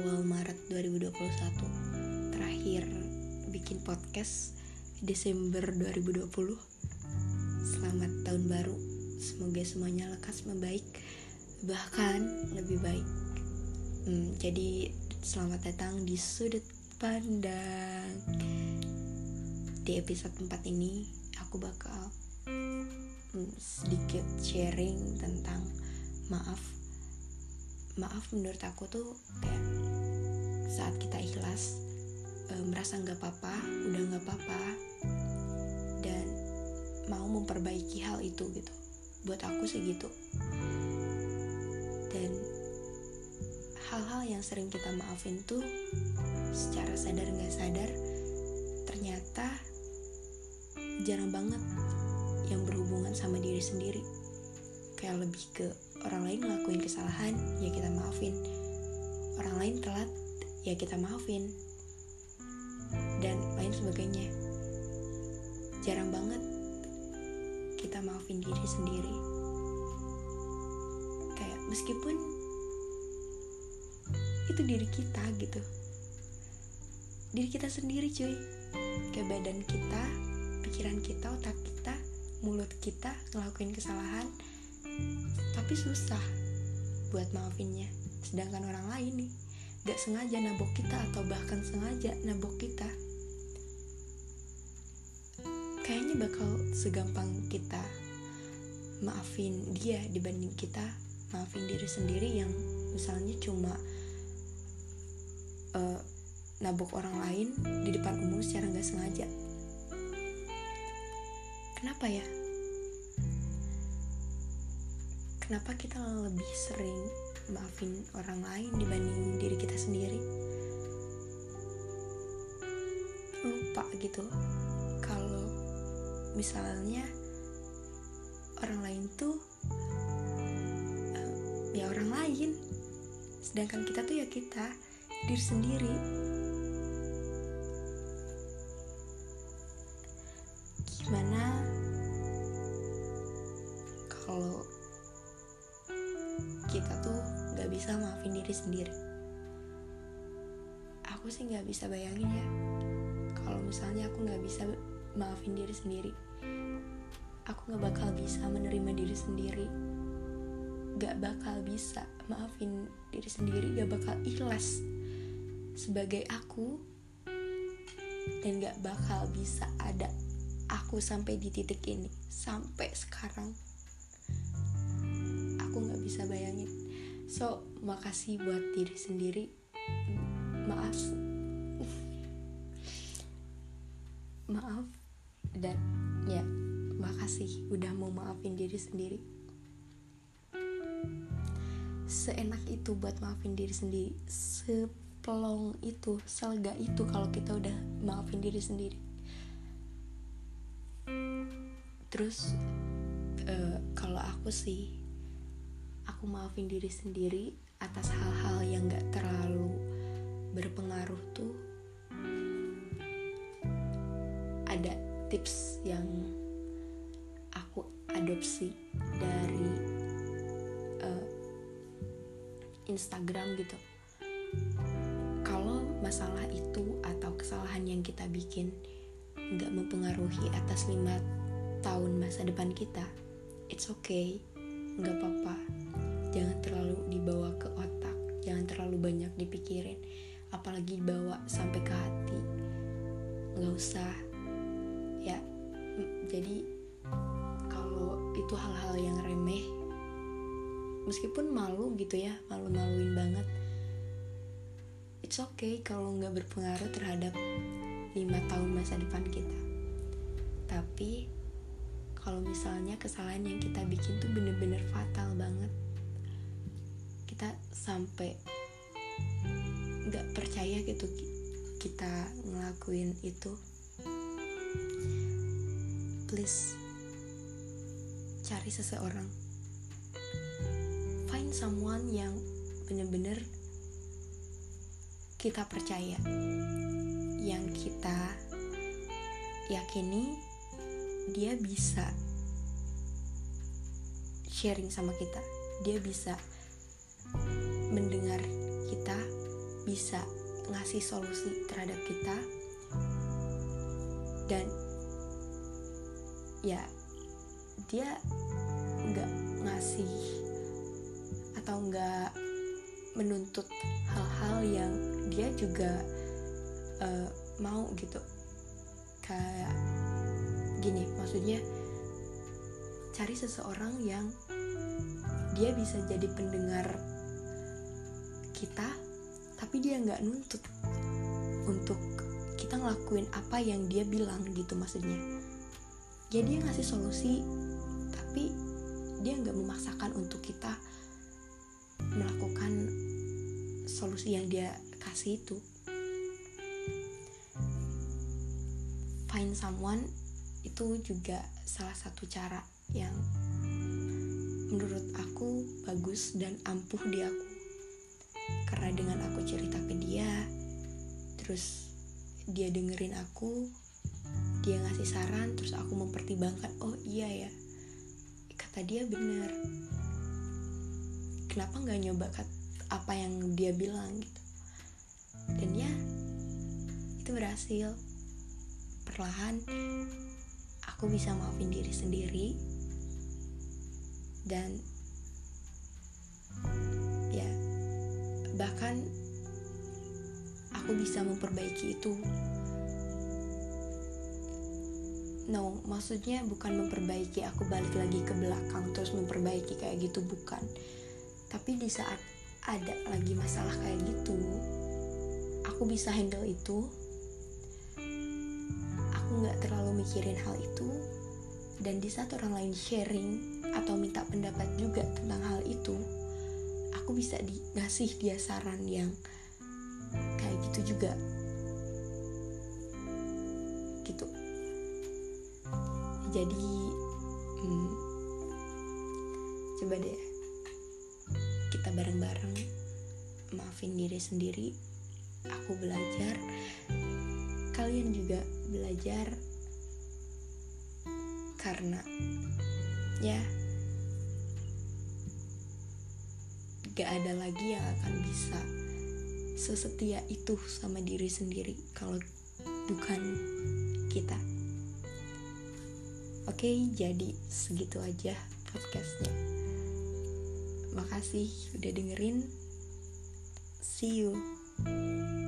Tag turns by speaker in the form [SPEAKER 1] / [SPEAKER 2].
[SPEAKER 1] awal Maret 2021 Terakhir bikin podcast Desember 2020 Selamat tahun baru. Semoga semuanya lekas membaik. Bahkan lebih baik. Hmm, Jadi selamat datang di sudut pandang. Di episode 4 ini Aku bakal hmm, sedikit sharing tentang maaf. Maaf menurut aku tuh kayak e, merasa nggak apa-apa udah nggak apa-apa dan mau memperbaiki hal itu gitu. Buat aku sih gitu. Dan hal-hal yang sering kita maafin tuh secara sadar nggak sadar ternyata jarang banget yang berhubungan sama diri sendiri. Kayak lebih ke orang lain ngelakuin kesalahan ya kita maafin. Orang lain telat ya kita maafin. Dan lain sebagainya. Jarang banget kita maafin diri sendiri. Kayak meskipun itu diri kita gitu. Diri kita sendiri cuy. Kayak badan kita pikiran kita otak kita mulut kita ngelakuin kesalahan. Tapi susah buat maafinnya. Sedangkan orang lain nih gak sengaja nabok kita atau bahkan sengaja nabok kita. Kayaknya bakal segampang kita maafin dia dibanding kita maafin diri sendiri yang misalnya cuma uh, nabok orang lain di depan umum secara nggak sengaja. Kenapa ya? Kenapa kita lebih sering maafin orang lain dibanding diri kita sendiri. Lupa gitu kalau misalnya orang lain tuh uh, ya orang lain. Sedangkan kita tuh ya kita diri sendiri. Gimana kalau kita tuh bisa maafin diri sendiri. Aku sih gak bisa bayangin ya kalau misalnya aku gak bisa maafin diri sendiri aku gak bakal bisa menerima diri sendiri. Gak bakal bisa maafin diri sendiri gak bakal ikhlas sebagai aku dan gak bakal bisa ada aku sampai di titik ini sampai sekarang. Aku nggak bisa bayangin so makasih buat diri sendiri. Maaf. Maaf. Dan ya makasih udah mau maafin diri sendiri. Seenak itu buat maafin diri sendiri. Sepelong itu selga itu kalau kita udah maafin diri sendiri. Terus uh, kalau aku sih aku maafin diri sendiri atas hal-hal yang gak terlalu berpengaruh tuh. Ada tips yang aku adopsi dari uh, Instagram gitu. Kalau masalah itu atau kesalahan yang kita bikin nggak mempengaruhi atas lima tahun masa depan kita it's okay nggak apa-apa jangan terlalu dibawa ke otak. Jangan terlalu banyak dipikirin. Apalagi dibawa sampai ke hati. Nggak usah. Ya jadi kalau itu hal-hal yang remeh meskipun malu gitu ya malu-maluin banget it's okay kalau nggak berpengaruh terhadap lima tahun masa depan kita. Tapi kalau misalnya kesalahan yang kita bikin tuh bener-bener fatal banget kita sampai nggak percaya gitu kita ngelakuin itu. Please cari seseorang. Find someone yang bener-bener kita percaya yang kita yakini dia bisa sharing sama kita dia bisa mendengar kita bisa ngasih solusi terhadap kita. Dan ya dia nggak ngasih atau nggak menuntut hal-hal yang dia juga uh, mau gitu. Kayak gini maksudnya cari seseorang yang dia bisa jadi pendengar kita tapi dia nggak nuntut untuk kita ngelakuin apa yang dia bilang gitu maksudnya. Ya dia ngasih solusi tapi dia nggak memaksakan untuk kita melakukan solusi yang dia kasih itu. Find someone itu juga salah satu cara yang menurut aku bagus dan ampuh di aku karena dengan aku cerita ke dia terus dia dengerin aku dia ngasih saran terus aku mempertimbangkan oh iya ya kata dia benar. Kenapa nggak nyoba apa yang dia bilang gitu? Dan ya itu berhasil. Perlahan aku bisa maafin diri sendiri dan bahkan aku bisa memperbaiki itu. No maksudnya bukan memperbaiki aku balik lagi ke belakang terus memperbaiki kayak gitu bukan. Tapi di saat ada lagi masalah kayak gitu aku bisa handle itu. Aku nggak terlalu mikirin hal itu. Dan di saat orang lain sharing atau minta pendapat juga tentang hal itu aku bisa dikasih dia saran yang kayak gitu juga. Gitu. Jadi hmm, coba deh kita bareng-bareng maafin diri sendiri. Aku belajar kalian juga belajar karena ya gak ada lagi yang akan bisa sesetia itu sama diri sendiri kalau bukan kita. Oke jadi segitu aja podcastnya. Makasih udah dengerin. See you